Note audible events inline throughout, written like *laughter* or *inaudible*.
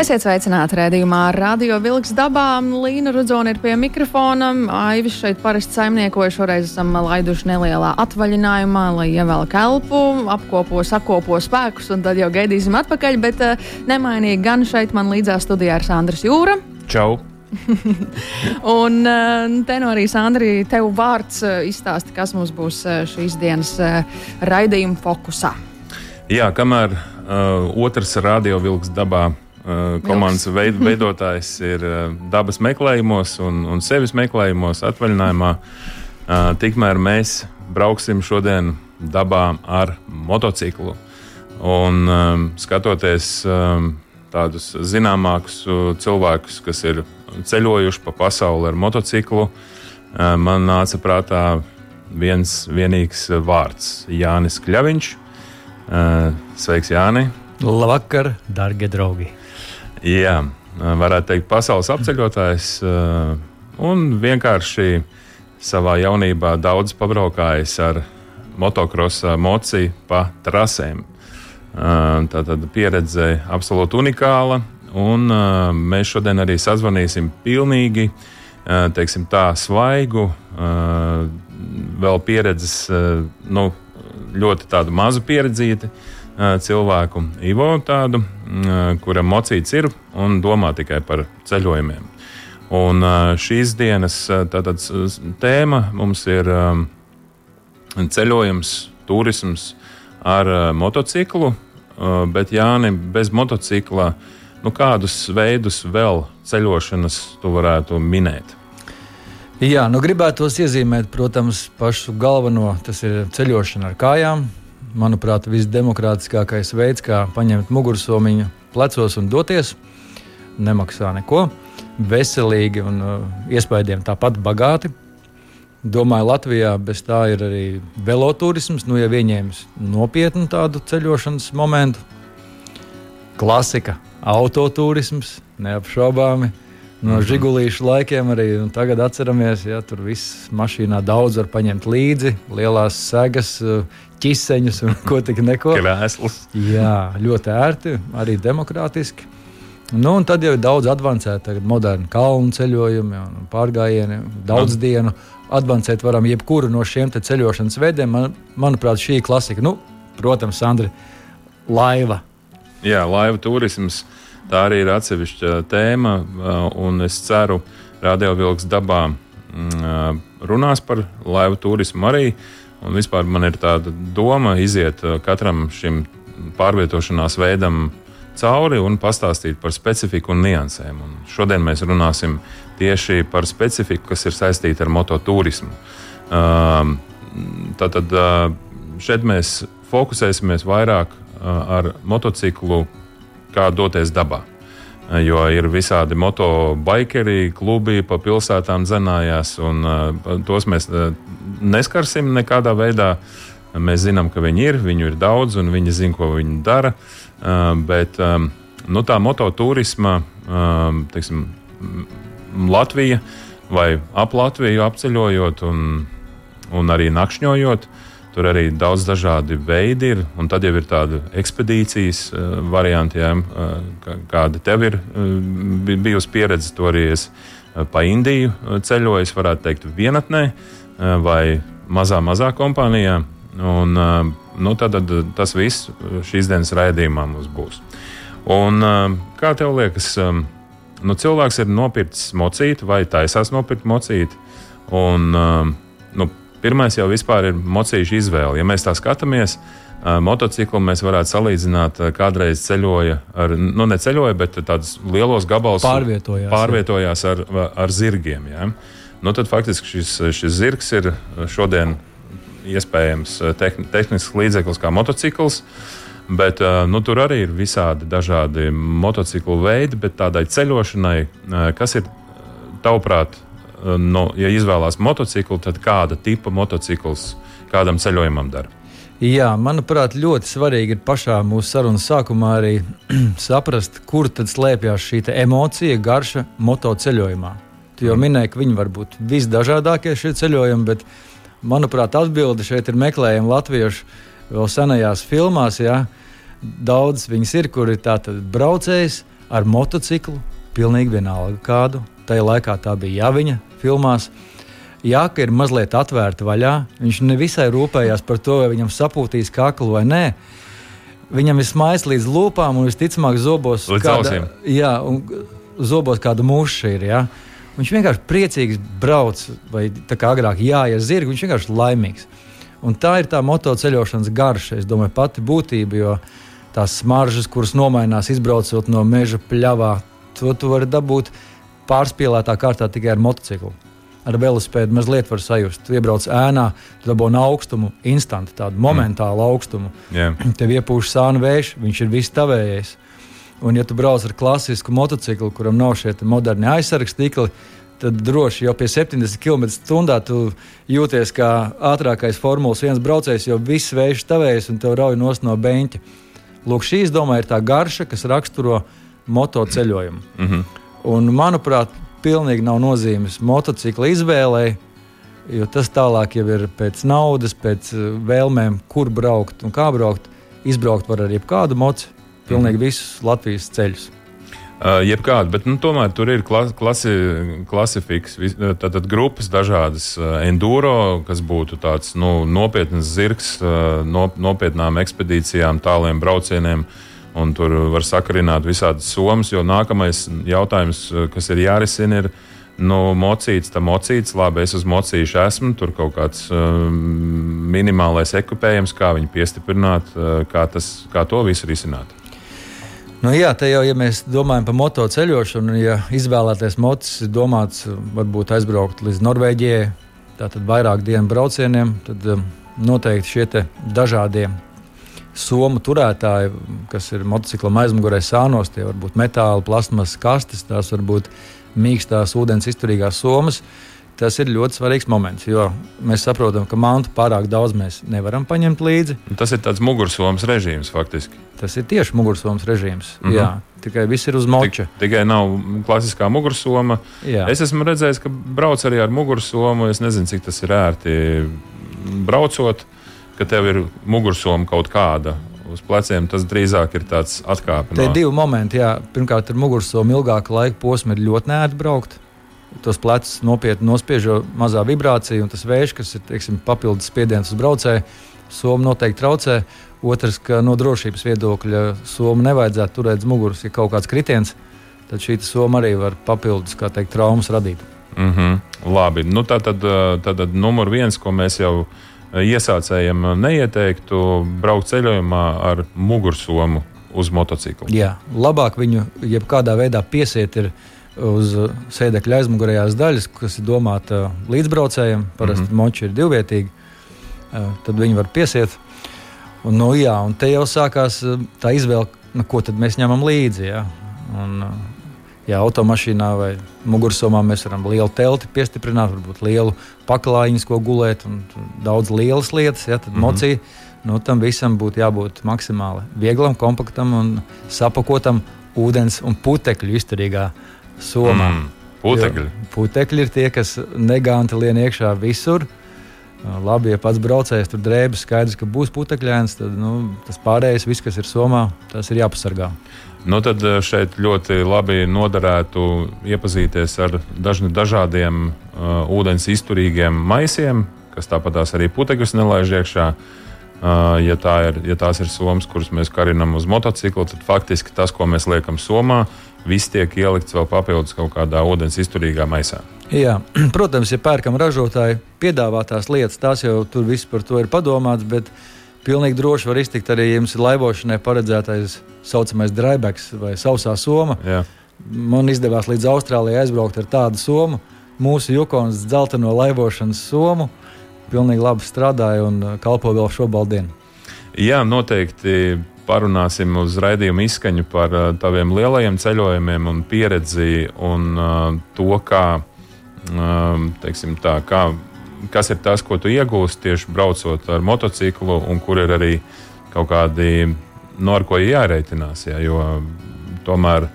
Esiet sveicināti redzējumā Radio Vilks dabā. Līna Rudzona ir pie mikrofona. Aivis šeit parasti saimniekoja. Šoreiz esam laiduši nelielā atvaļinājumā, lai ievelk elpu, apkopo, sakopo spēkus un tad jau gaidīsim atpakaļ. Bet uh, nemainīgi gan šeit man līdzās studijā ir Sandrs Jūra. Čau! *laughs* un uh, te no arī Sandri, tev vārds uh, izstāsti, kas mums būs šīs dienas raidījuma fokusā. Jā, kamēr uh, otrs radio vilks dabā komandas veid, veidotājs ir uh, dabas meklējumos un, un sevis meklējumos, atvaļinājumā. Uh, tikmēr mēs brauksim šodien dabā ar motociklu. Un, um, skatoties um, tādus zināmākus cilvēkus, kas ir ceļojuši pa pasauli ar motociklu, man nāca prātā viens vienīgs vārds - Jānis Kļaviņš. Sveiks, Jāni! Labvakar, darbie draugi! Jā, varētu teikt, pasaules apceļotājs eh, un vienkārši savā jaunībā daudz pabraukājis ar motocrossu mociju pa trasēm. Eh, tā tad pieredze absolūti unikāla, un eh, mēs šodien arī sazvanīsim pilnīgi teiksim, tā svaigu, vēl pieredzes, nu, ļoti tādu mazu pierdzīti cilvēku, Ivo tādu, kuram mocīts ir un domā tikai par ceļojumiem. Un šīs dienas tātad, tēma mums ir ceļojums, turisms ar motociklu, bet Jāni, bez motocikla, nu, kādus veidus vēl ceļošanas tu varētu minēt? Jā, nu gribētos iezīmēt, protams, pašu galveno. Tas ir ceļošana ar kājām, manuprāt, visdemokrātiskākais veids, kā paņemt mugursomiņu plecos un doties. Nemaksā neko, veselīgi un uh, iespējams tāpat bagāti. Domāju, Latvijā bez tā ir arī veloturisms, nu, ja ieņēmis nopietnu tādu ceļošanas momentu. Klasika, autoturisms, neapšaubāmi. No mhm. žigulīšu laikiem arī tagad atceramies, ja tur viss mašīnā daudz var paņemt līdzi, lielās segas, ķiseņus un ko tik neko. Krēslus. Jā, ļoti ērti, arī demokrātiski. Nu, un tad jau ir daudz avansēta, moderna kalnu ceļojumi un pārgājieni, daudz no. dienu. Avansēt varam jebkuru no šiem ceļošanas veidiem. Man, manuprāt, šī ir klasika. Nu, protams, Sandra, laiva. Jā, laiva turisms. Tā arī ir atsevišķa tēma, un es ceru, ka Radio Vilks dabā mm, runās par laivu turismu arī. Uh, Un vispār man ir tāda doma iziet uh, katram šim pārvietošanās veidam cauri un pastāstīt par specifiku un niansēm. Un šodien mēs runāsim tieši par specifiku, kas ir saistīta ar mototurismu. Tātad uh, šeit mēs fokusēsimies vairāk uh, ar motociklu, kā doties dabā jo ir visādi motobikeri, klubi pa pilsētām dzenājās, un uh, tos mēs uh, neskarsim nekādā veidā. Mēs zinām, ka viņi ir, viņu ir daudz, un viņi zina, ko viņi dara. Uh, bet um, nu, tā mototurisma, um, teiksim, Latvija vai ap Latviju apceļojot un, un arī nakšņojot, uh, Tur arī daudz dažādi veidi ir, un tad jau ir tāda ekspedīcijas uh, varianti, jā, uh, kāda tev ir uh, bijusi pieredze. To arī es uh, pa Indiju ceļoju, varētu teikt, vienatnē uh, vai mazā, mazā kompānijā. Un, uh, nu, tad, tad tas viss šīs dienas raidījumā mums būs. Un, uh, kā tev liekas, um, nu, cilvēks ir nopircis mocīti vai taisās nopirkt mocīti? Un, uh, nu, Pirmais jau ir mocīšu izvēle. Ja mēs tā skatāmies, motociklu mēs varētu salīdzināt, kādreiz ceļoja ar, nu, ne ceļoja, bet tādus lielos gabalus pārvietojās, pārvietojās ar, ar zirgiem. Ja? Nu, tad faktiski šis, šis zirgs ir šodien iespējams tehn, tehnisks līdzeklis kā motocikls. Bet, nu, tur arī ir visādi dažādi motociklu veidi, bet tādai ceļošanai, kas ir tavuprāt, nu, ja izvēlās motociklu, tad kāda tipa motocikls kādam ceļojumam dara. Jā, manuprāt, ļoti svarīgi ir pašā mūsu sarunas sākumā arī *clears throat* saprast, kur tad slēpjas šī emocija, garša motoceļojumā. Tu jau minēji, ka viņi var būt visdažādākie šie ceļojumi, bet, manuprāt, atbilde šeit ir meklējama latviešu vēl senajās filmās. Jā. Daudz viņas ir, kur ir tāds braucējs ar motociklu, pilnīgi vienalga kādu. Tajā laikā tā bija jāviņa filmās jaka ir mazliet atvērta vaļā. Viņš nevisai rūpējās par to, vai viņam sapūtīs kaklu vai nē. Viņam ir smaids līdz lūpām, un visticamāk, zobos līdz kāda, ausīm. jā, un zobos kāda muša ir. Jā. Viņš vienkārši priecīgs brauc, vai tā kā agrāk jāja zirgi, viņš vienkārši laimīgs. Un tā ir tā motoceļošanas garša, es domāju, pati būtība, jo tās smaržas, kuras nomainās izbraucot no meža pļavā, to tu vari dabūt pārspīlētā kārtā tikai ar motociklu ar velosipēdu mazliet var sajust. Tu iebrauc ēnā, tu dabūji augstumu, instantu, tādu momentālu mm. augstumu. Yeah. Tev iepūš sānu vējš, viņš ir viss tavējais. Un, ja tu brauc ar klasisku motociklu, kuram nav šie moderni aizsargs tīkli, tad droši jau pie 70 km/h tu jūties kā ātrākais Formulas 1 braucējs, jo viss vējš tavējas un tev rauj no beņķa. Lūk, šī, domāju, ir tā garša, kas raksturo motoceļojumu. Mm -hmm. Un, manuprāt, pilnīgi nav nozīmes motocikla izvēlei. Jo tas tālāk jau ir pēc naudas, pēc eh, vēlmēm, kur braukt un kā braukt. Izbraukt var ar jebkādu mocu, pilnīgi mm. visus Latvijas ceļus. Uh, jebkāda, bet nu, tomēr tur ir klasi, klasifiks, tātad grupas dažādas. Enduro, kas būtu tāds nu, nopietns zirgs, uh, no, nopietnām ekspedīcijām, tāliem braucieniem. Uh, un tur var sakarināt visādas somas, jo nākamais jautājums, eh, kas ir jārisina, ir. Nu, mocīts, tā mocīts, labi, es uz mocīšu esmu, tur kaut kāds um, minimālais ekipējums, kā viņu piestiprināt, uh, kā, tas, kā to visu risināt. Nu, jā, te jau, ja mēs domājam par motoceļošanu, ja izvēlēties mocis, domāts, varbūt aizbraukt līdz Norvēģijai, tātad vairāk dienu braucieniem, tad noteikti šie dažādie somu turētāji, kas ir motociklam aizmugurē sānos, tie var būt metāla, plasmas kastes, tās var būt mīkstās, ūdens izturīgās somas. Tas ir ļoti svarīgs moments, jo mēs saprotam, ka mantu pārāk daudz mēs nevaram paņemt līdzi. Tas ir tāds mugursomas režīms faktiski. Tas ir tieši mugursomas režīms. Mm -hmm. Jā, tikai viss ir uz moča. Tik, tikai nav klasiskā mugursoma. Jā. Es esmu redzējis, ka brauc arī ar mugursomu. Es nezinu, cik tas ir ērti braucot. Uh, ka tev ir mugursoma kaut kāda uz pleciem, tas drīzāk ir tāds. Tie no... ir divi momenti. Jā. Pirmkārt, ar mugursomu ilgāku laiku posmu ir ļoti nērti braukt. Tos plecus nopietni nospiež mazā vibrācija, un tas vējš, kas ir teiksim, papildus spiediens uz braucēju, somu noteikti traucē. Otrs, ka no drošības viedokļa somu nevajadzētu turēt uz muguras, ja kaut kāds kritiens, tad šī soma arī var papildus teikt, traumas radīt. Mm -hmm. Labi, nu, tā tad, tā tad numur viens, ko mēs jau iesācējiem neieteiktu braukt ceļojumā ar mugursomu uz motocikla. Jā, labāk viņu jebkādā veidā piesiet uz sēdekļa aizmugurējās daļas, kas ir domāta līdzbraucējiem. Parasti mm -hmm. moči ir divvietīgi, tad viņi var piesiet. Un, nu, jā, un te jau sākās tā izvēle, nu, ko mēs ņemam līdzi. Jā. Un, ja automašīnā vai mugursomā mēs varam lielu telti piestiprināt, varbūt lielu paklājiņu, ko gulēt, un daudz lielas lietas, ja, tad mm -hmm. mocija. Nu, tam visam būtu jābūt maksimāli vieglam, kompaktam un sapakotam ūdens un putekļu izturīgā somā. Mm, putekļi. Jo putekļi ir tie, kas neganti lien iekšā visur. Labi, ja pats braucējs tur drēbes, skaidrs, ka būs putekļains, tad nu, tas pārējais, viss, kas ir somā, tas ir jāpasargā. Nu, tad eh, šeit ļoti labi noderētu iepazīties ar dažni, dažādiem uh, ūdens izturīgiem maisiem, kas tāpatās arī putekļus nelaiž iekšā. Uh, ja, tā ir, ja tās ir somas, kuras mēs karinām uz motocikla, tad faktiski tas, ko mēs liekam somā, viss tiek ielikts vēl papildus kaut kādā ūdens izturīgā maisā. Jā, *clears throat* protams, ja pērkam ražotāji piedāvātās lietas, tās jau tur viss par to ir padomāts, bet pilnīgi droši var iztikt arī, jums laivošanai paredzētais saucamais drybeks vai sausā soma. Jā. Man izdevās līdz Austrālijai aizbraukt ar tādu somu. Mūsu Jukons dzelteno laivošanas somu pilnīgi labi strādāja un uh, kalpo vēl šobrīd. Jā, noteikti parunāsim uz raidījuma izskaņu par uh, taviem lielajiem ceļojumiem un pieredzi un uh, to, kā, uh, teiksim, tā, kā kas ir tas, ko tu iegūsi tieši braucot ar motociklu, un kur ir arī kaut kādi, no nu, ar ko jārēķinās. Ja, jo tomēr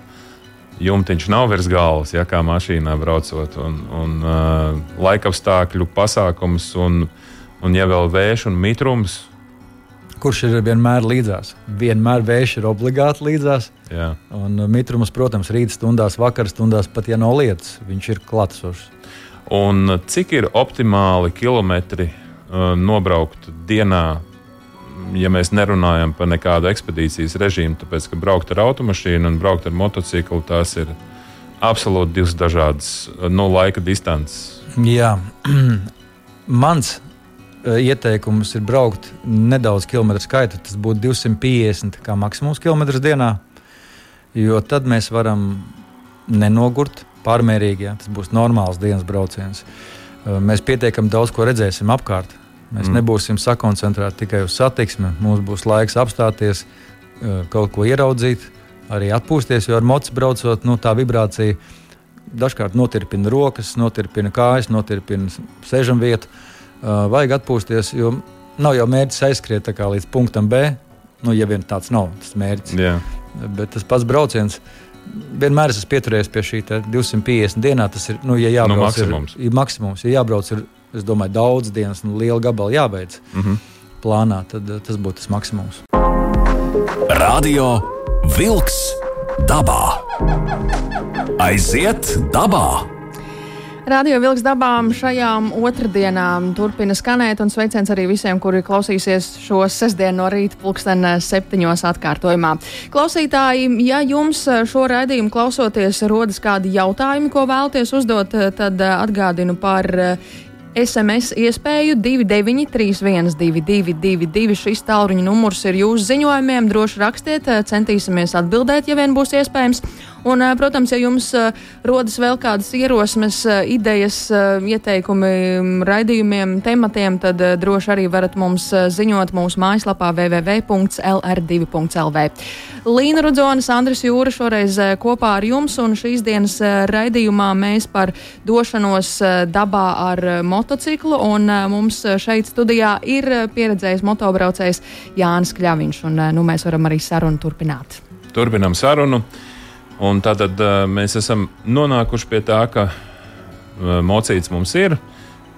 jumtiņš nav virs galvas, ja kā mašīnā braucot, un, un uh, laikapstākļu pasākums, un, un ja vēl vējš un mitrums. Kurš ir vienmēr līdzās? Vienmēr vējš ir obligāti līdzās. Jā. Un mitrums, protams, rīta stundās, vakar stundās, pat ja nav lietas, viņš ir klātsošs. Un cik ir optimāli kilometri uh, nobraukt dienā, ja mēs nerunājam par nekādu ekspedīcijas režīmu, tāpēc ka braukt ar automašīnu un braukt ar motociklu tās ir absolūti divas dažādas uh, no laika distances. Jā, *clears throat* mans uh, ieteikums ir braukt nedaudz kilometru skaitu. Tas būtu 250 kā maksimums kilometrus dienā, jo tad mēs varam nenogurt pārmērīgi. Ja? Tas būs normāls dienas brauciens. Mēs pietiekami daudz ko redzēsim apkārt. Mēs mm. nebūsim sakoncentrēti tikai uz satiksmi. Mums būs laiks apstāties, kaut ko ieraudzīt, arī atpūsties. Jo ar mocu braucot, nu, tā vibrācija dažkārt notirpina rokas, notirpina kājas, notirpina sēžam vietu. Vajag atpūsties, jo nav jau mērķis aizskriet līdz punktam B. Nu, ja vien tāds nav tas mērķis. Yeah. Bet tas pats brauciens vienmēr esmu pieturējies pie šī 250 dienā. Tas ir, nu, ja jābrauc, nu, maksimums. Ir, ir maksimums. Ja jābrauc, ir, es domāju, daudz dienas, nu, liela gabala jābeidz mm -hmm. plānā, tad eh, tas būtu tas maksimums. Radio Vilks dabā. Aiziet dabā! Radio Vilks dabām šajām otrdienām turpina skanēt, un sveiciens arī visiem, kuri klausīsies šo sestdienu no rīta pulksten septiņos atkārtojumā. Klausītāji, ja jums šo raidījumu klausoties rodas kādi jautājumi, ko vēlties uzdot, tad atgādinu par SMS iespēju 293-1222. Šis tālruņa numurs ir jūsu ziņojumiem. Droši rakstiet, centīsimies atbildēt, ja vien būs iespējams. Un, protams, ja jums rodas vēl kādas ierosmes, idejas, ieteikumi raidījumiem, tematiem, tad droši arī varat mums ziņot mūsu mājaslapā www.lr2.lv. Līna Rudzonis, Andris Jūra šoreiz kopā ar jums, un šīs dienas raidījumā mēs par došanos dabā ar motociklu, un mums šeit studijā ir pieredzējis motobraucējs Jānis Kļaviņš, un nu, mēs varam arī sarunu turpināt. Turpinam sarunu. Un tātad mēs esam nonākuši pie tā, ka mocīts mums ir.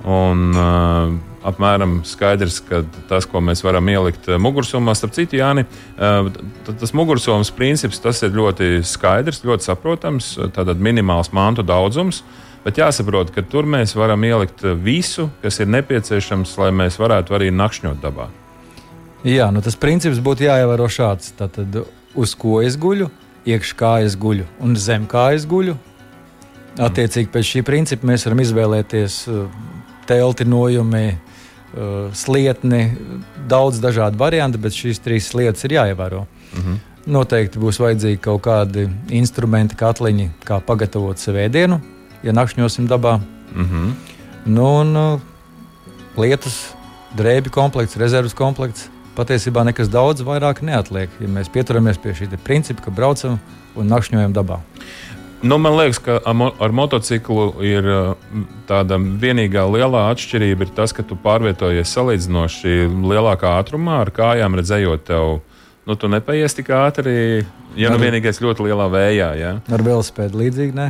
Un, uh, apmēram skaidrs, ka tas, ko mēs varam ielikt mugursomā, starp citu, Jāni, uh, tas mugursomas princips tas ir ļoti skaidrs, ļoti saprotams. Tātad minimāls mantu daudzums, bet jāsaprot, ka tur mēs varam ielikt visu, kas ir nepieciešams, lai mēs varētu arī nakšņot dabā. Jā, nu tas princips būtu jāievēro šāds. Tātad uz ko es guļu? Iekškājas guļu un zemkājas guļu. Attiecīgi pēc šī principa mēs varam izvēlēties uh, teltinojumi, uh, slietni, daudz dažādu variantu, bet šīs trīs lietas ir jāievēro. Mm -hmm. Noteikti būs vajadzīgi kaut kādi instrumenti, katliņi, kā pagatavot sev ēdienu, ja nakšņosim dabā. Mm -hmm. nu, un uh, lietas, drēbju komplekts, rezerves komplekts patiesībā nekas daudz vairāk neatliek, ja mēs pieturamies pie šī principa, ka braucam un nakšņojam dabā. Nu, man liekas, ka ar motociklu ir tāda vienīgā lielā atšķirība, ir tas, ka tu pārvietojies salīdzinoši lielākā ātrumā, ar kājām redzējot tev. Nu, tu nepaies tik ātri, ja nu vienīgais ļoti lielā vējā. Ja? Ar velospēdu līdzīgi, ne?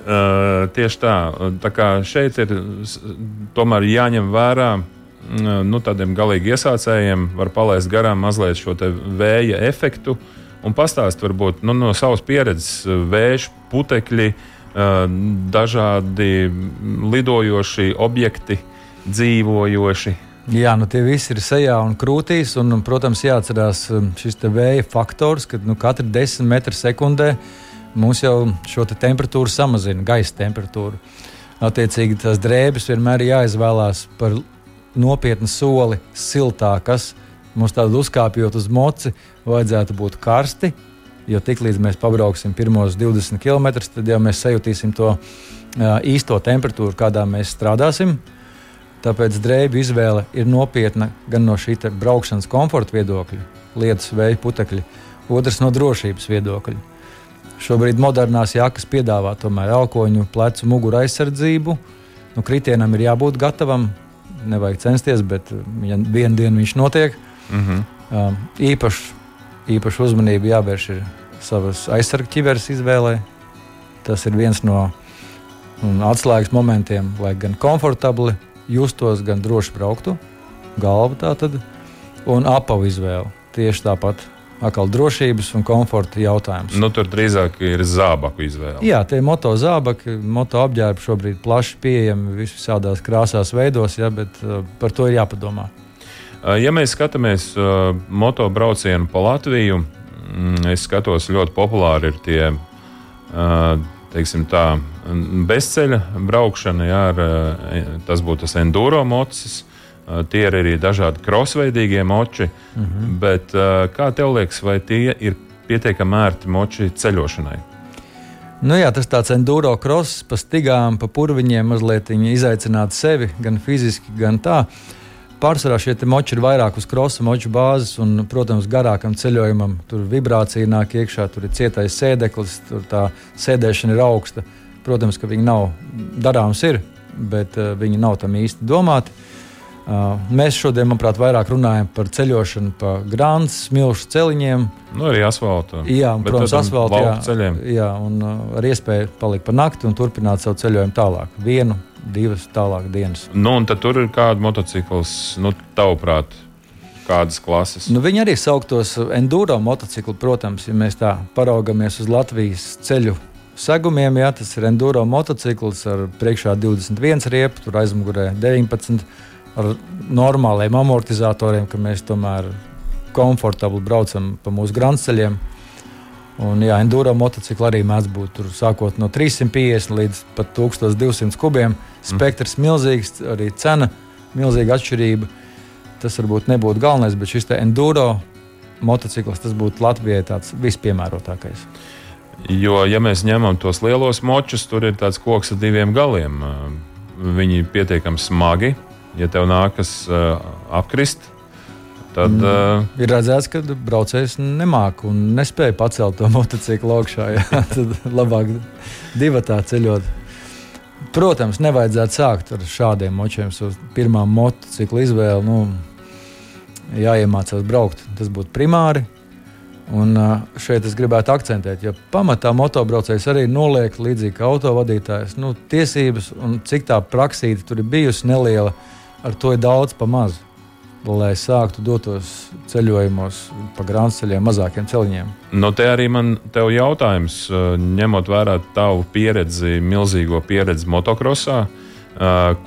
Uh, tieši tā. Tā šeit ir tomēr jāņem vērā uh, nu, tādiem galīgi iesācējiem var palaist garām mazliet šo vēja efektu un pastāstīt varbūt nu, no savas pieredzes vējš, putekļi, dažādi lidojoši objekti, dzīvojoši. Jā, nu tie visi ir sejā un krūtīs. Un, protams, jāatcerās šis vēja faktors, ka nu, katra desmit metru sekundē mums jau šo te temperatūru samazina, gaisa temperatūru. Attiecīgi, tās drēbes vienmēr ir jāizvēlās par nopietnu soli siltākas. Mums tādā uzkāpjot uz moci, vajadzētu būt karsti. Jo tiklīdz mēs pabrauksim pirmos 20 km, tad jau mēs sajutīsim to īsto temperatūru, kādā mēs strādāsim. Tāpēc drēbju izvēle ir nopietna gan no šī braukšanas komforta viedokļa, lietus vēja putekļi, otrs no drošības viedokļa. Šobrīd modernās jakas piedāvā tomēr elkoņu, plecu, muguru aizsardzību. Nu, kritienam ir jābūt gatavam, nevajag censties, bet ja vienu dienu viņš notiek. Mm -hmm. īpaši, īpaši uzmanību jāvērš savas aizsargu ķiveres izvēlē. Tas ir viens no atslēgas momentiem, lai gan komfortabli justos, gan droši brauktu. Galva tā tad un apavu izvēle. Tieši tāpat atkal drošības un komforta jautājums. Nu, tur drīzāk ir zābaku izvēle. Jā, tie moto zābaki, moto apģērbi šobrīd plaši pieejami visādās krāsās, veidos, ja, bet uh, par to ir jāpadomā. Uh, ja mēs skatāmies uh, moto braucienu pa Latviju, mm, es skatos ļoti populāri ir tie. Uh, teiksim, tā, bezceļa braukšana, jā, ar, uh, tas būtu tas enduro mocis, Tie ir arī dažādi krosveidīgie moči. Mm -hmm. Bet kā tev liekas, vai tie ir pietiekami ērti moči ceļošanai? Nu jā, tas tāds enduro cross, pa stigām, pa purviņiem, mazliet izaicināt sevi gan fiziski, gan tā. Pārsvarā šie moči ir vairāk uz krosa moču bāzes, un, protams, garākam ceļojumam tur vibrācija nāk iekšā, tur ir cietais sēdeklis, tur tā sēdēšana ir augsta. Protams, ka viņi nav darāms, ir, bet uh, viņi nav tam īsti domāti. Uh, Uh, mēs šodien, manuprāt, vairāk runājam par ceļošanu pa grāmatas, smilšu celiņiem. Nu, arī asfaltam. Jā, un, protams, asfaltam jā, ceļiem. Jā, un uh, ar iespēju palikt par nakti un turpināt savu ceļojumu tālāk. Vienu, divas tālāk dienas. Nu, un tad tur ir kāda motocikls, nu, tavuprāt, kādas klases? Nu, viņi arī sauktos enduro motocikli, protams, ja mēs tā paraugamies uz Latvijas ceļu segumiem. Jā, tas ir enduro motociklis ar priekšā 21 riepu, tur aizmugurē 19 ar normāliem amortizatoriem, ka mēs tomēr komfortabli braucam pa mūsu grāmatceļiem. Un, jā, enduro motocikli arī mēdz būt tur, sākot no 350 līdz pat 1200 kubiem. Spektrs mm. milzīgs, arī cena milzīga atšķirība. Tas varbūt nebūtu galvenais, bet šis enduro motociklis būtu Latvijai tāds vispiemērotākais. Jo, ja mēs ņemam tos lielos močus, tur ir tāds koks ar diviem galiem. Viņi ir pietiekami smagi, ja tev nākas uh, apkrist, tad. Uh, ir redzēts, ka braucējs nemāca un nespēja pacelt to *laughs* motociklu augšā. Jā, *laughs* tad labāk divi tā ceļot. Protams, nevajadzētu sākt ar šādiem močiem. Pirmā motocikla izvēle, nu, jāiemācās braukt. Tas būtu primāri. Un šeit es gribētu akcentēt, jo pamatā motobraucējs arī noliek līdzīgi kā autovadītājs. Nu, tiesības un cik tā praksīte tur ir bijusi neliela. Uh, ar to ir daudz pa maz. Lai sāktu dotos ceļojumos pa grāmatceļiem, mazākiem ceļiem. Nu, te arī man te jautājums, ņemot vērā tavu pieredzi, milzīgo pieredzi motokrosā,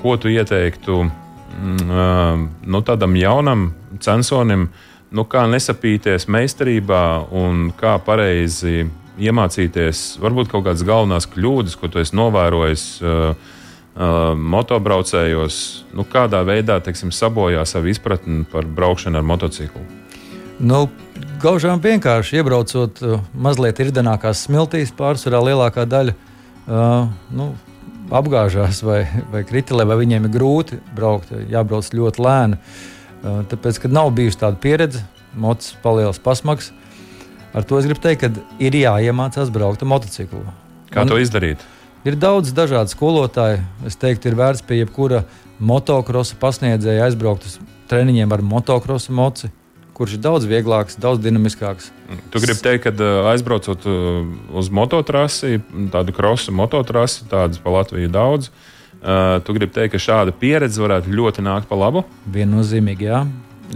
ko tu ieteiktu mm, nu, tādam jaunam censonim, nu, kā nesapīties meistarībā un kā pareizi iemācīties, varbūt kaut kādas galvenās kļūdas, ko tu esi novērojis. Uh, uh, motobraucējos, nu, kādā veidā teiksim, sabojā savu izpratni par braukšanu ar motociklu? Nu, Gaužām vienkārši iebraucot mazliet irdenākās smiltīs, pārsvarā lielākā daļa uh, nu, apgāžās vai, vai kritilē, vai viņiem ir grūti braukt, jābrauc ļoti lēni. Uh, tāpēc, kad nav bijusi tāda pieredze, mocis palielas pasmags, ar to es gribu teikt, ka ir jāiemācās braukt ar motociklu. Kā Un, to izdarīt? Ir daudz dažādu skolotāju. Es teiktu, ir vērts pie jebkura motocrossa pasniedzēja aizbraukt uz treniņiem ar motocrossa moci, kurš ir daudz vieglāks, daudz dinamiskāks. Tu gribi teikt, ka aizbraucot uz mototrasi, tādu krosa mototrasi, tādas pa Latviju daudz. Tu gribi teikt, ka šāda pieredze varētu ļoti nākt pa labu? Viennozīmīgi, jā.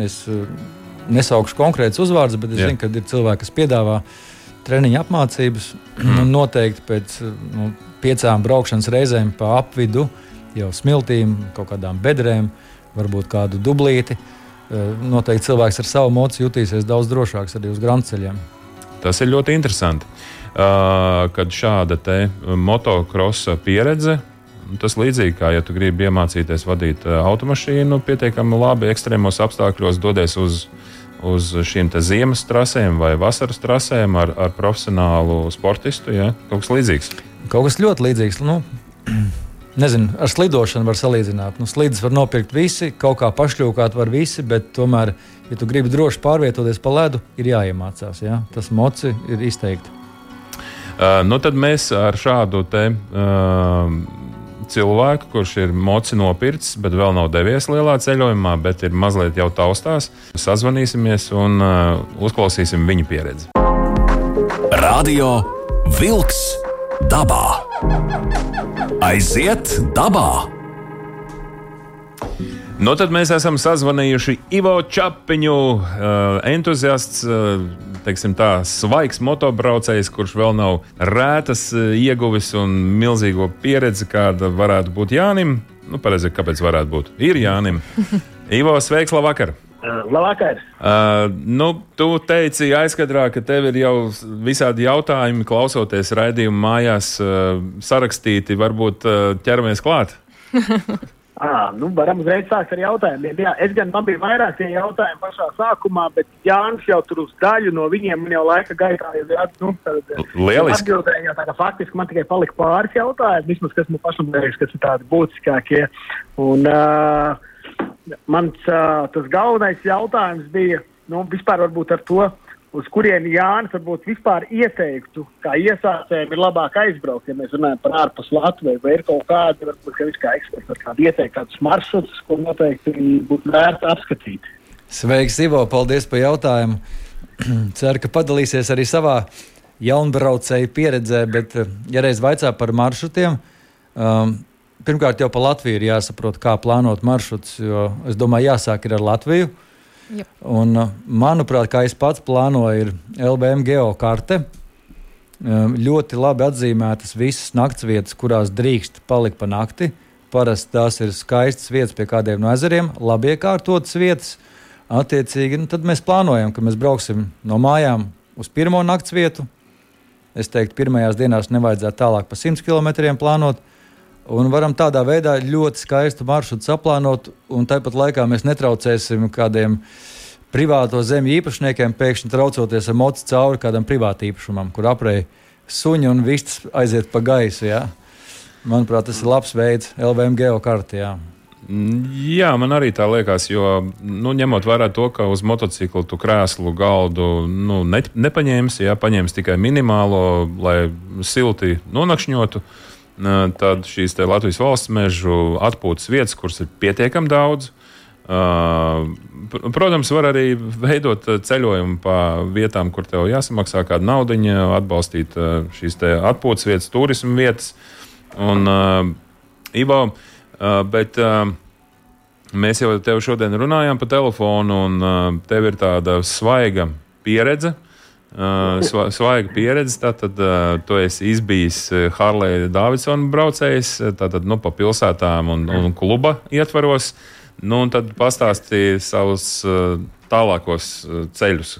Es nesaukšu konkrētus uzvārdus, bet es jā. zinu, ka ir cilvēki, kas piedāvā treniņu apmācības. Mm. *clears throat* Noteikti pēc nu, piecām braukšanas reizēm pa apvidu, jau smiltīm, kaut kādām bedrēm, varbūt kādu dublīti. Eh, noteikti cilvēks ar savu mociju jutīsies daudz drošāks arī uz grāmatceļiem. Tas ir ļoti interesanti. Uh, kad šāda motocrossa pieredze, tas līdzīgi kā ja tu gribi iemācīties vadīt uh, automašīnu pietiekami labi ekstrēmos apstākļos, dodies uz, uz šīm ziemas trasēm vai vasaras trasēm ar, ar profesionālu sportistu. Ja? Kaut kas līdzīgs. Kaut kas ļoti līdzīgs. Nu, *clears throat* nezinu, ar slidošanu var salīdzināt. Nu, slīdes var nopirkt visi, kaut kā pašļūkāt var visi, bet tomēr, ja tu gribi droši pārvietoties pa ledu, ir jāiemācās. Ja? Tas moci ir izteikti. Uh, nu tad mēs ar šādu te, uh, cilvēku, kurš ir moci nopircis, bet vēl nav devies lielā ceļojumā, bet ir mazliet jau taustās. Sazvanīsimies un uh, uzklausīsim viņa pieredzi. Radio Wolks dabā. Aiziet dabā! Nu, tad mēs esam sazvanījuši Ivo Čapiņu, uh, entuziasts, uh, teiksim tā, svaigs motobraucējs, kurš vēl nav rētas uh, ieguvis un milzīgo pieredzi, kāda varētu būt Jānim. Nu, pareizi, kāpēc varētu būt? Ir Jānim. *laughs* Ivo, sveiks, labvakar! Labvakar! Uh, nu, tu teici aizkadrā, ka tev ir jau visādi jautājumi, klausoties raidījumu mājās, uh, sarakstīti. Varbūt uh, ķeramies klāt? *laughs* À, nu, varam uzreiz sākt ar jautājumiem. Jā, es gan man bija vairāk tie jautājumi pašā sākumā, bet Jānis jau tur uz daļu no viņiem jau laika gaitā jau ir nu, lieliski. Atbildēja, tā, faktiski man tikai palika pāris jautājumi, vismaz kas man pašam liekas, kas ir tādi būtiskākie. Un, uh, mans uh, tas galvenais jautājums bija, nu, vispār varbūt ar to uz kurieni Jānis varbūt vispār ieteiktu, kā iesācējiem ir labāk aizbraukt, ja mēs runājam par ārpus Latviju, vai ir kaut kādi, varbūt, ka viņš kā eksperts var kādu ieteikt kādus maršrutus, ko noteikti būtu vērts apskatīt. Sveiks, Ivo, paldies par jautājumu. *clears throat* Ceru, ka padalīsies arī savā jaunbraucēju pieredzē, bet, ja reiz vaicā par maršrutiem, um, pirmkārt jau pa Latviju ir jāsaprot, kā plānot maršrutus, jo es domāju, jāsāk ar Latviju. Yep. Un, uh, manuprāt, kā es pats plānoju, ir LBM geokarte. Um, ļoti labi atzīmētas visas naktsvietas, kurās drīkst palikt pa nakti. Parasti tās ir skaistas vietas pie kādiem no ezeriem, labi iekārtotas vietas. Attiecīgi, nu, tad mēs plānojam, ka mēs brauksim no mājām uz pirmo nakts vietu. Es teiktu, pirmajās dienās nevajadzētu tālāk pa 100 km plānot. Un varam tādā veidā ļoti skaistu maršrutu saplānot, un tāpat laikā mēs netraucēsim kādiem privāto zemju īpašniekiem pēkšņi traucoties ar mocu cauri kādam privātam īpašumam, kur aprei suņi un vistas aiziet pa gaisu. Ja? Manuprāt, tas ir labs veids LVM geokartē. Jā, man arī tā liekas, jo nu, ņemot vērā to, ka uz motocikla tu krēslu galdu nu, ne, nepaņēmis, ja paņēmis tikai minimālo, lai silti nonakšņotu. Uh, tad šīs Latvijas valsts mežu atpūtas vietas, kuras ir pietiekami daudz. Protams, var arī veidot ceļojumu pa vietām, kur tev jāsamaksā kāda nauda, atbalstīt šīs atpūtas vietas, turismu vietas. Un, Ivo, bet mēs jau te šodien runājām pa telefonu, un tev ir tāda svaiga pieredze Uh, svaiga pieredze. Tātad uh, tu esi izbijis Harlija Davidsona braucējs, tātad nu, pa pilsētām un, un kluba ietvaros. Nu, un tad pastāstīja savus uh, tālākos ceļus,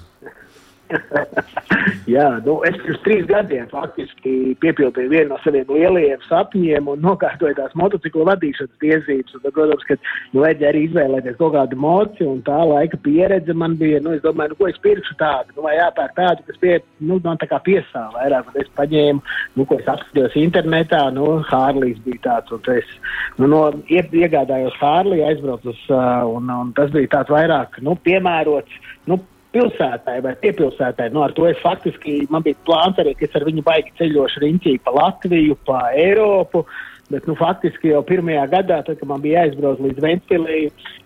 *laughs* Jā, nu, es pirms trīs gadiem faktiski piepildīju vienu no saviem lielajiem sapņiem un nokārtoju tās motociklu vadīšanas tiesības. Un, protams, ka nu, vajadzēja arī izvēlēties kaut kādu moci, un tā laika pieredze man bija, nu, es domāju, nu, ko es pirkšu tādu, nu, vai jāpērk tādu, kas pie, nu, man tā kā piesāva vairāk, un es paņēmu, nu, ko es apskatījos internetā, nu, Hārlijs bija tāds, un es, nu, no, iegādājos Hārliju, aizbraucu uz, uh, un, un tas bija tāds vairāk, nu, piemērots, nu, pilsētai vai piepilsētai. Nu, ar to es faktiski, man bija plāns arī, ka es ar viņu baigi ceļošu riņķī pa Latviju, pa Eiropu. Bet, nu, faktiski jau pirmajā gadā, tad, kad man bija jāizbrauc līdz Ventspilī,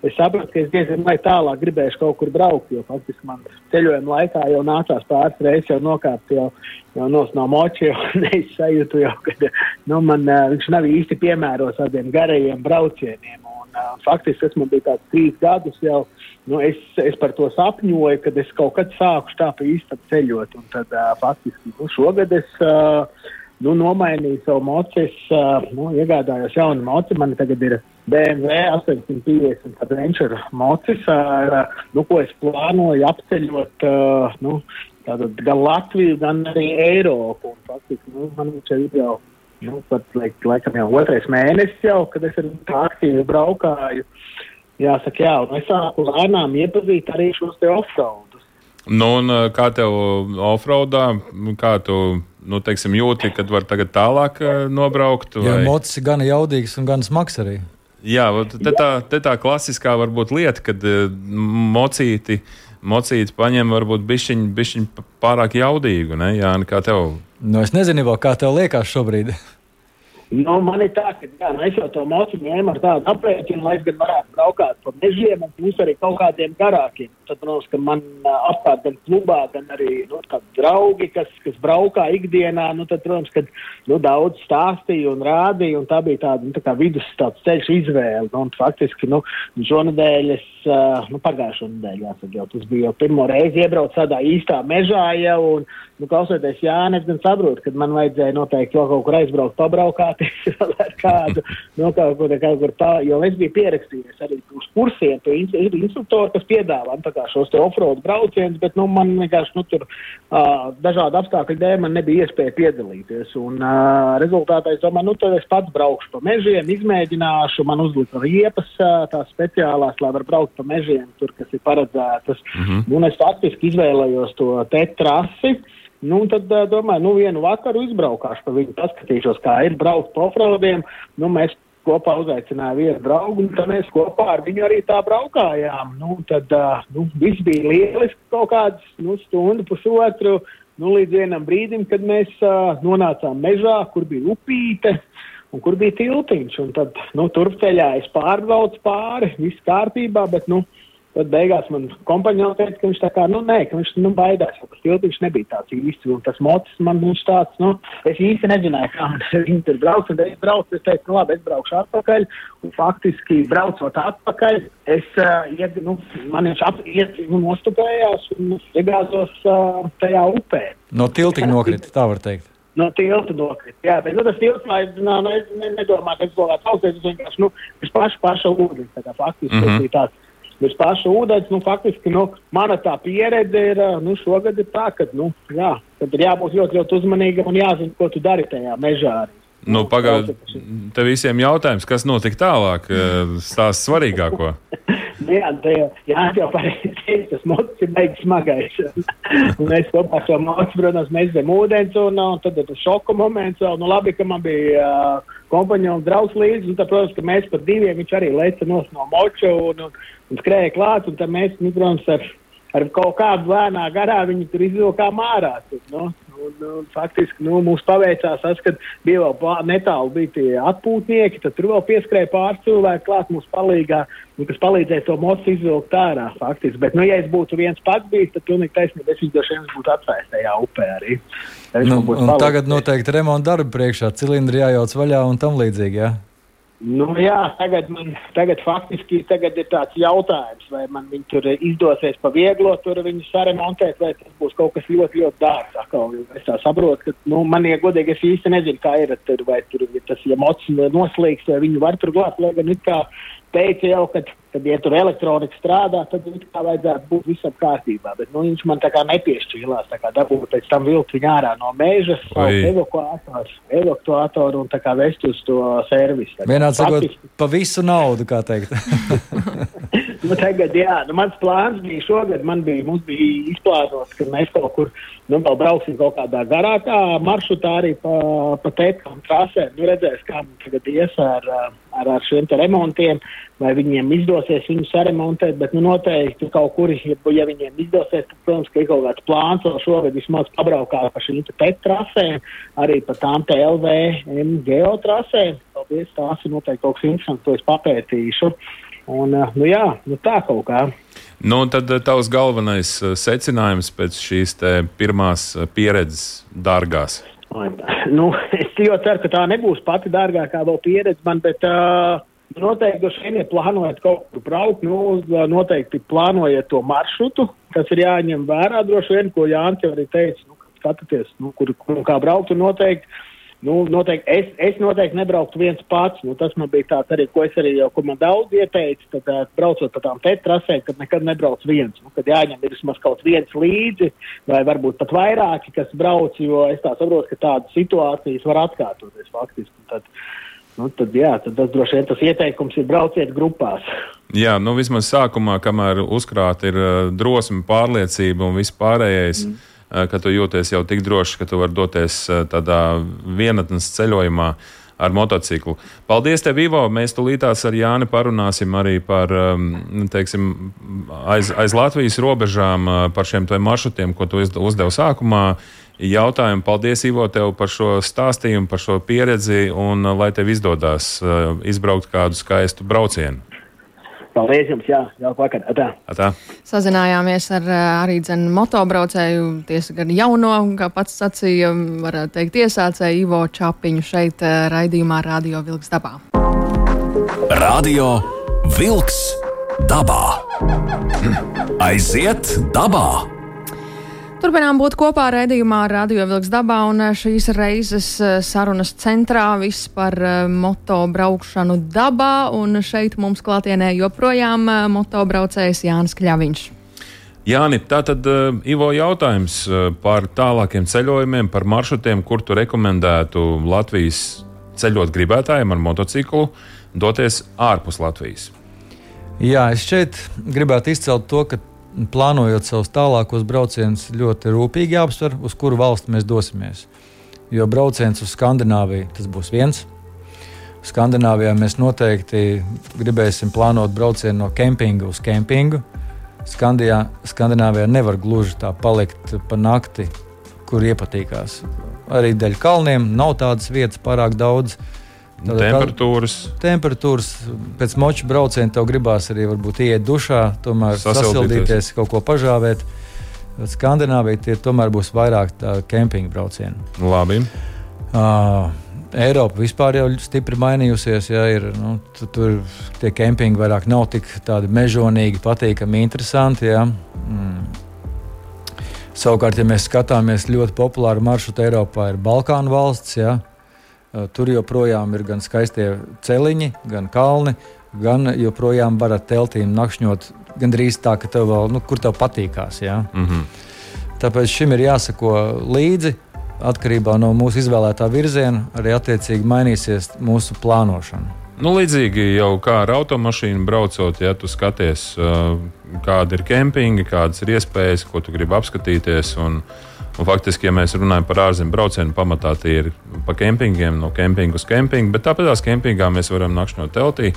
es sapratu, ka es diezgan vai tālāk gribēšu kaut kur braukt, jo faktiski man ceļojuma laikā jau nācās pāris reizes jau nokāpt jau, jau no, no moča, *laughs* jau neizsajūtu, jau, ka nu, man, viņš nav īsti piemērots tādiem garajiem braucieniem. Uh, faktiski tas man bija tāds trīs gadus jau. Nu, es, es par to sapņoju, kad es kaut kad sāku tā pa īstam ceļot. Un tad uh, faktiski nu, šogad es uh, nu, nomainīju savu moci, es uh, nu, iegādājos jaunu moci. Man tagad ir BMW 850 Adventure mocis, uh, nu, ko es plānoju apceļot. Uh, nu, Tātad gan Latviju, gan arī Eiropu. Un, faktiski, nu, man viņš ir jau, nu, pat, laik, laikam jau otrais mēnesis jau, kad es aktīvi braukāju. Jāsaka, jā, un es sāku lēnām iepazīt arī šos te offroadus. Nu, un kā tev offroadā, kā tu nu, teiksim, jūti, kad var tagad tālāk nobraukt? Vai? Jā, mocis ir gan jaudīgs un gan smags arī. Jā, te tā, te tā klasiskā varbūt lieta, kad mocīti, mocīti paņem varbūt bišķiņ, bišķiņ pārāk jaudīgu, ne? Jā, kā tev? Nu, es nezinu, kā tev liekas šobrīd. Nu, man ir tā, ka jā, nu, es jau to mocu ņēmu ar tādu aprēķinu, lai es gan varētu braukāt pa mežiem un plus arī kaut kādiem garākiem. Tad, protams, ka man apkārt gan klubā, gan arī nu, draugi, kas, kas braukā ikdienā, nu, tad, protams, ka nu, daudz stāstīja un rādīja, un tā bija tāda nu, tā vidus tāds ceļš izvēle. Nu, un, faktiski, nu, šonadēļ es, nu, pagājušo nedēļu, jāsaka, jau tas bija jau pirmo reizi iebraukt tādā īstā mežā jau, un, nu, klausoties Jānis, gan saprotu, ka man vajadzēja noteikti vēl kaut kur aizbraukt, pabraukāt *laughs* ar kādu no kaut kur, kaut kur tā, jo es biju pierakstījies arī uz kursiem, pie ir instruktori, kas piedāvā nu, šos offroad braucienus, bet, nu, man vienkārši, nu, tur uh, dažādu apstākļu dēļ man nebija iespēja piedalīties, un uh, rezultātā es domāju, nu, tad es pats braukšu pa mežiem, izmēģināšu, man uzlika riepas uh, tās speciālās, lai var braukt pa mežiem, tur, kas ir paredzētas, mm -hmm. un es faktiski izvēlējos to te trasi, Nu, tad uh, domāju, nu vienu vakaru izbraukāšu pa viņu, paskatīšos, kā ir braukt pa ofrodiem. Nu, mēs kopā uzaicinājām vienu draugu, un mēs kopā ar viņu arī tā braukājām. Nu, tad uh, nu, viss bija lieliski kaut kāds nu, stundu, pusotru. Nu, līdz vienam brīdim, kad mēs uh, nonācām mežā, kur bija upīte un kur bija tiltiņš. Tad nu, turpceļā es pārbraucu pāri, viss kārtībā, bet nu, uh, Tad beigās man kompānija teica, ka viņš tā kā, nu, nē, ka viņš nu, baidās, jo tas tiltiņš nebija tāds īsts, un tas mocis man viņš tāds, nu, es īsti nezināju, kā *laughs* viņi tur brauc, un es braucu, es teicu, nu, labi, es braukšu atpakaļ, un faktiski braucot atpakaļ, es, uh, ied, nu, man viņš ap, ied, nu, nostupējās un iegāzos uh, tajā upē. No tiltiņa nokrita, tā var teikt. No tilta nokrita. Jā, bet nu, tas tilts, nā, nu, es nedomāju, ka es kaut kāds augstais, es vienkārši, nu, pašu pašu ūdeni, tā kā faktiski mm -hmm. tas bija tāds bez paša ūdens. Nu, faktiski nu, mana tā pieredze ir nu, šogad ir tā, ka nu, jā, ir jābūt ļoti, ļoti uzmanīgam un jāzina, ko tu dari tajā mežā. Arī. Nu, Pagaidiet, te visiem jautājums, kas notika tālāk, stāsta svarīgāko. *laughs* Jā, tā jā, jau pareizi teikt, tas mocis ir beigas smagais. *laughs* un mēs kopā ar šo moci, protams, mēs zem ūdens, un, un tad ir tas šoka moments. Un, nu, labi, ka man bija uh, kompaņons draugs līdzi, un tad, protams, ka mēs par diviem viņš arī leca no moča un, un, un skrēja klāt, un tad mēs, nu, protams, ar, ar kaut kādu lēnā garā viņu tur izvilkām ārā. Tur, nu. Un, un, faktiski nu, mums paveicās tas, ka bija vēl pār, netālu bija tie atpūtnieki, tad tur vēl pieskrēja pāris cilvēki klāt mums palīgā, un, kas palīdzēja to mocu izvilkt ārā. Faktiski. Bet, nu, ja es būtu viens pats bijis, tad pilnīgi taisnība, es viņu droši vien būtu atstājis tajā upē arī. Nu, tagad noteikti remonta darbi priekšā, cilindri jājauc vaļā un tam līdzīgi. Ja? Nu, jā, tagad man tagad faktiski tagad ir tāds jautājums, vai man viņi tur izdosies pa vieglo tur viņu saremontēt, vai tas būs kaut kas ļoti, ļoti dārgs. Es saprotu, ka nu, man ir godīgi, es īsti nezinu, kā ir tur, vai tur ja tas, ja mocis noslīgs, vai viņu var tur glābt, lai gan it kā teica jau, ka, kad, ja tur elektronika strādā, tad it kā vajadzētu būt visam kārtībā. Bet nu, viņš man tā kā nepiešķīlās, tā kā dabūtu pēc tam vilkt viņu ārā no mēža, evakuātors, evakuātoru un tā kā vest uz to servisu. Vienāds sakot, pa visu naudu, kā teikt. *laughs* nu, tagad, jā, nu, mans plāns bija šogad, man bija, bija izplānots, ka mēs kaut kur, nu, vēl brauksim kaut kādā garākā maršrutā arī pa, pa tētkām trasēm. Nu, redzēs, kā mums tagad ies ar, ar, ar šiem remontiem, vai viņiem izdosies viņu saremontēt, bet, nu, noteikti kaut kur, ja, ja viņiem izdosies, tad, protams, ka ir kaut kāds plāns vēl šogad vismaz pabraukāt pa šīm te tēt trasēm, arī pa tām te LVM geotrasēm. Paldies, tās ir noteikti kaut kas interesants, ko es papētīšu. Un, nu, jā, nu, tā kaut kā. Nu, tad tavs galvenais secinājums pēc šīs pirmās pieredzes dārgās. *laughs* Nu, es ļoti ceru, ka tā nebūs pati dārgākā pieredze man, bet uh, noteikti ja plānojat kaut kur braukt, nu, noteikti plānojiet to maršrutu, kas ir jāņem vērā droši vien, ko Jānis arī teica, nu, skatāties, nu, kur, kur kā braukt, un noteikti Nu, noteikti, es, es noteikti nebrauktu viens pats. Nu, tas man bija tāds arī, ko es arī jau, ko man daudz ieteicu, tad uh, braucot pa tām tetrasēm, kad nekad nebrauc viens. Nu, kad jāņem vismaz kaut viens līdzi, vai varbūt pat vairāki, kas brauc, jo es tā saprotu, ka tādas situācijas var atkārtoties faktiski. Tad, nu, tad, jā, tad tas droši vien tas ieteikums ir brauciet grupās. Jā, nu vismaz sākumā, kamēr uzkrāta ir uh, drosme, pārliecība un viss pārējais. Mm ka tu jūties jau tik droši, ka tu vari doties tādā vienatnes ceļojumā ar motociklu. Paldies, tev, Ivo! Mēs tulītās ar Jāni parunāsim arī par um, teiksim, aiz, aiz Latvijas robežām, uh, par šiem maršrutiem, ko tu uzdevi sākumā. Jautājumu, paldies, Ivo, tev par šo stāstījumu, par šo pieredzi, un lai tev izdodas izbraukt kādu skaistu braucienu. Paldies jums, jā, jauka vakar. Atā. Atā. Sazinājāmies ar arī dzenu motobraucēju, tiesa gan jauno, kā pats sacīja, varētu teikt, iesācēju Ivo Čapiņu šeit raidījumā Radio Vilks dabā. Radio Vilks dabā. Aiziet dabā! Turpinām būt kopā raidījumā Radio Vilks dabā un eh, šīs reizes eh, sarunas centrā viss par eh, moto braukšanu dabā. Un šeit mums klātienē joprojām motobraucējs Jānis Kļaviņš. Jāni, tātad uh, Ivo jautājums par tālākiem ceļojumiem, par maršrutiem, kur tu rekomendētu Latvijas ceļot gribētājiem ar motociklu doties ārpus Latvijas. Jā, es šeit gribētu izcelt to, ka plānojot savus tālākos braucienus, ļoti rūpīgi jāapsver, uz kuru valsti mēs dosimies. Jo brauciens uz Skandināviju tas būs viens. Skandināvijā mēs noteikti gribēsim plānot braucienu no kempinga uz kempingu. Skandijā, Skandināvijā nevar gluži tā palikt pa nakti, kur iepatīkās. Arī dēļ kalniem nav tādas vietas pārāk daudz. Uh, Tad temperatūras. Temperatūras pēc moča brauciena tev gribās arī iet dušā, tomēr sasildīties, kaut ko pažāvēt. Skandināvija tie tomēr būs vairāk kempinga braucieni. Labi. Uh, Eiropa vispār jau stipri mainījusies. Ja, ir, nu, tu, tur tie kempingi vairāk nav tik mežonīgi, patīkami, interesanti. Ja. Mm. Savukārt, ja mēs skatāmies ļoti populāru maršrutu Eiropā, ir Balkānu valsts. Ja, Eh, tur joprojām ir gan skaistie celiņi, gan kalni, gan joprojām var ar teltīm nakšņot gandrīz tā, ka tev vēl, nu, kur tev patīkās. Ja? Mm -hmm. Tāpēc šim ir jāsako līdzi. Atkarībā no mūsu izvēlētā virziena arī attiecīgi mainīsies mūsu plānošana. Nu, līdzīgi jau kā ar automašīnu braucot, ja tu skaties, eh, kāda ir kempinga, kādas ir iespējas, ko tu gribi apskatīties. Un, Un faktiski, ja mēs runājam par ārzemju braucienu, pamatā tie ir pa kempingiem, no kempinga uz kempingu, bet tāpat tās kempingā mēs varam nakšņot teltī.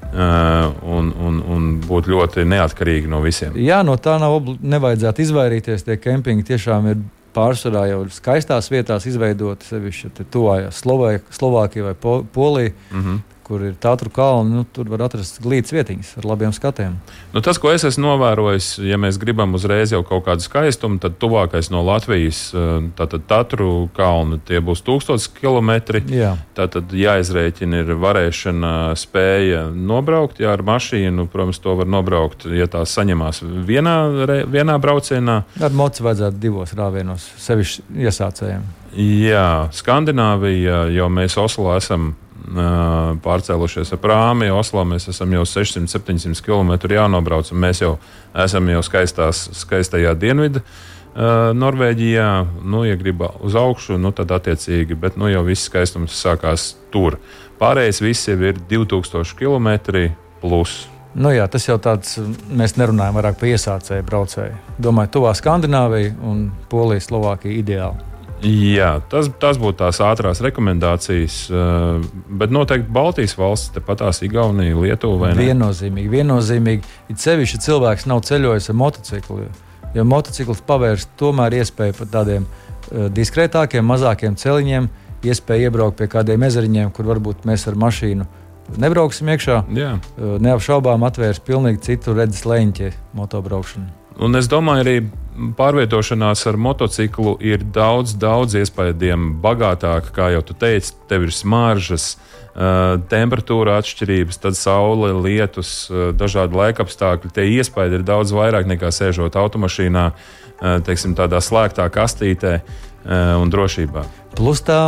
Uh, un, un, un būt ļoti neatkarīgi no visiem. Jā, no tā nav nevajadzētu izvairīties. Tie kempingi tiešām ir pārsvarā jau skaistās vietās izveidoti, sevišķi tuvājās Slovākijai vai Polijai. Mm -hmm kur ir tātru kalni, nu, tur var atrast glītas vietiņas ar labiem skatiem. Nu, tas, ko es esmu novērojis, ja mēs gribam uzreiz jau kaut kādu skaistumu, tad tuvākais no Latvijas, eh, tātad Tatru kalni, tie būs 1000 km. Jā. Tātad jāizrēķina ir varēšana, spēja nobraukt, ja ar mašīnu, protams, to var nobraukt, ja tās saņemās vienā, vienā braucienā. Ar mocu vajadzētu divos rāvienos, sevišķi iesācējiem. Jā, Skandināvija, jo mēs Oslo esam pārcēlušies ar prāmi. Oslo mēs esam jau 600-700 km jānobrauc, un mēs jau esam jau skaistās, skaistajā dienvidā. Norvēģijā, nu, ja grib uz augšu, nu, tad attiecīgi, bet nu, jau viss skaistums sākās tur. Pārējais viss jau ir 2000 km plus. Nu jā, tas jau tāds, mēs nerunājam vairāk par iesācēju braucēju. Domāju, tuvā Skandināvija un Polija, Slovākija ideāli. Jā, tas, tas būtu tās ātrās rekomendācijas, eh, bet noteikti Baltijas valsts, tepat tās Igaunija, Lietuva. Viennozīmīgi, viennozīmīgi. It sevišķi cilvēks nav ceļojis ar motociklu, jo motocikls pavērs tomēr iespēju pat tādiem uh, diskrētākiem, mazākiem celiņiem, iespēju iebraukt pie kādiem ezeriņiem, kur varbūt mēs ar mašīnu nebrauksim iekšā. Jā. Uh, neapšaubām atvērs pilnīgi citu redzes leņķi motobraukšanu. Un es domāju, arī pārvietošanās ar motociklu ir daudz, daudz iespējām bagātāka. Kā jau tu teici, tev ir smaržas, temperatūra atšķirības, tad saule, lietus, dažādi laikapstākļi. Tie iespējas ir daudz vairāk nekā sēžot automašīnā, teiksim, tādā slēgtā kastītē un drošībā. Plus tā.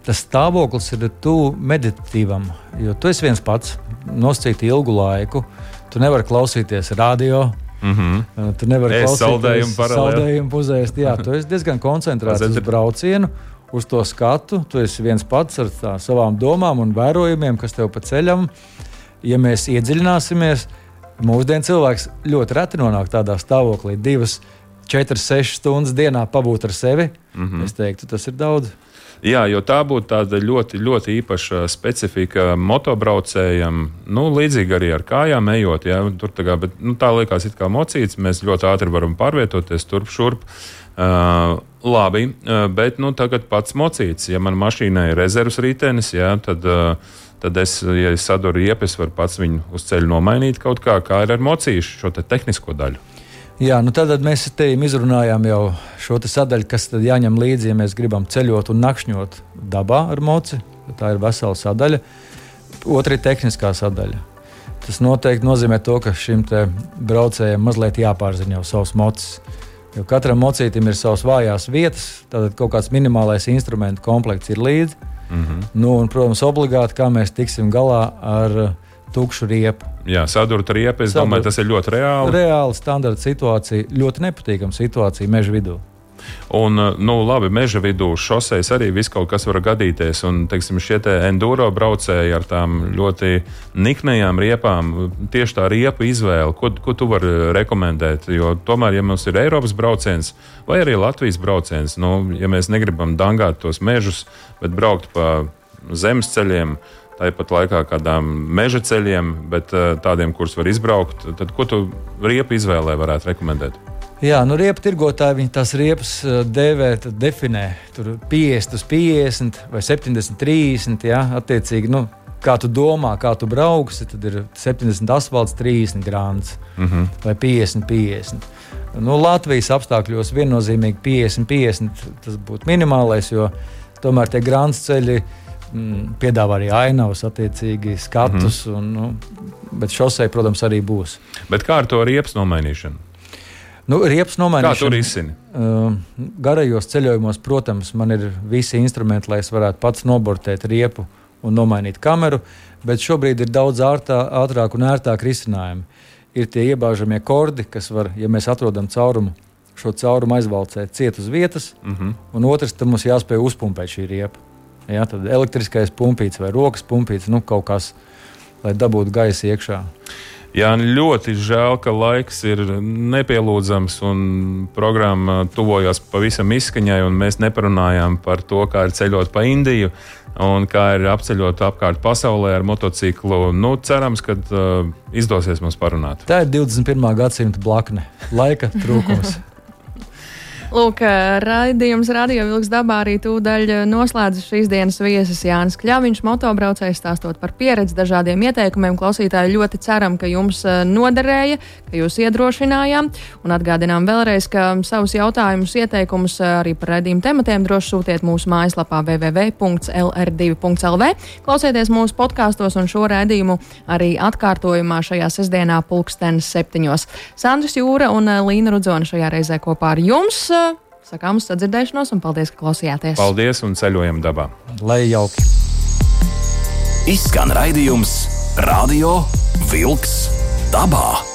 Tas stāvoklis ir tuvu meditatīvam, jo tu esi viens pats, nosacīti ilgu laiku. Tu nevari klausīties radio, Mm -hmm. Tu nevari klausīties saldējumu paralēli. Saldējumu puzēst, jā, tu esi diezgan koncentrēts uz braucienu, uz to skatu. Tu esi viens pats ar tā, savām domām un vērojumiem, kas tev pa ceļam. Ja mēs iedziļināsimies, mūsdienu cilvēks ļoti reti nonāk tādā stāvoklī, divas, četras, sešas stundas dienā pabūt ar sevi. Mm -hmm. Es teiktu, tas ir daudz. Jā, jo tā būtu tāda ļoti, ļoti īpaša specifika motobraucējam. Nu, līdzīgi arī ar kājām ejot. Jā, tur tā, kā, bet, nu, tā liekas, kā mocīts. Mēs ļoti ātri varam pārvietoties turp šurp. Uh, labi, uh, bet nu, tagad pats mocīts. Ja man mašīnai ir rezerves ritenis, jā, tad, uh, tad es, ja es saduru iepes, varu pats viņu uz ceļa nomainīt kaut kā, kā ir ar mocīšu šo te tehnisko daļu. Jā, nu tad mēs te izrunājām jau šo sadaļu, kas jāņem līdzi, ja mēs gribam ceļot un nakšņot dabā ar moci. Tā ir vesela sadaļa. Otra ir tehniskā sadaļa. Tas noteikti nozīmē to, ka šim braucējam mazliet jāpārzina jau savs mocis. Jo katram mocītam ir savas vājās vietas, tad kaut kāds minimālais instrumentu komplekts ir līdzi. Mm -hmm. nu, un, protams, obligāti kā mēs tiksim galā ar tukšu riepu. Jā, sadurta riepa. Es Sadurt. domāju, tas ir ļoti reāli. Reāli standarta situācija, ļoti nepatīkama situācija meža vidū. Un, nu, labi, meža vidū šoseis arī viss kaut kas var gadīties. Un, teiksim, šie te enduro braucēji ar tām ļoti niknējām riepām, tieši tā riepa izvēle, ko, ko tu vari rekomendēt? Jo tomēr, ja mums ir Eiropas brauciens vai arī Latvijas brauciens, nu, ja mēs negribam dangāt tos mežus, bet braukt pa zemes ceļiem, tāpat laikā kādām meža ceļiem, bet eh, tādiem, kurus var izbraukt. Tad ko tu riepu izvēlē varētu rekomendēt? Jā, nu riepu tirgotāji viņi tās riepas eh, dēvē, definē. Tur 50 uz 50 vai 70, 30. Jā, attiecīgi, nu, kā tu domā, kā tu brauksi, tad ir 70 asfalts, 30 grāns mm -hmm. vai 50, 50. Nu, Latvijas apstākļos viennozīmīgi 50, 50 tas būtu minimālais, jo tomēr tie grāns ceļi ir mm, piedāvā arī ainavas, attiecīgi skatus. Mm -hmm. un, nu, bet šosei, protams, arī būs. Bet kā ar to riepas nomainīšanu? Nu, riepas nomainīšana. Kā tur izsini? Uh, garajos ceļojumos, protams, man ir visi instrumenti, lai es varētu pats nobortēt riepu un nomainīt kameru, bet šobrīd ir daudz ārtā, ātrāk un ērtāk risinājumi. Ir tie iebāžamie kordi, kas var, ja mēs atrodam caurumu, šo caurumu aizvalcēt ciet uz vietas, mm -hmm. un otrs, tam mums jāspēj uzpumpēt šī riepa. Ja, tad elektriskais pumpīts vai rokas pumpīts, nu, kaut kas, lai dabūtu gaisa iekšā. Jā, ļoti žēl, ka laiks ir nepielūdzams un programma tuvojas pavisam izskaņai. Mēs neparunājām par to, kā ir ceļot pa Indiju un kā ir apceļot apkārt pasaulē ar motociklu. Nu, cerams, ka uh, izdosies mums parunāt. Tā ir 21. gadsimta blakne, laika trūkums. *laughs* Lūk, raidījums Radio Vilks dabā arī tūdaļ noslēdzas šīs dienas viesis Jānis Kļaviņš, motobraucējs, stāstot par pieredzi dažādiem ieteikumiem. Klausītāji ļoti ceram, ka jums noderēja, ka jūs iedrošinājām. Un atgādinām vēlreiz, ka savus jautājumus, ieteikumus arī par raidījumu tematiem droši sūtiet mūsu mājaslapā www.lr2.lv. Klausieties mūsu podkāstos un šo raidījumu arī atkārtojumā šajā sestdienā pulkstenes septiņos. Sandrs Jūra un Līna Rudzona šajā reizē kopā ar jums sakām uz sadzirdēšanos un paldies, ka klausījāties. Paldies un ceļojam dabā. Lai jauki! Izskan raidījums Radio Vilks dabā.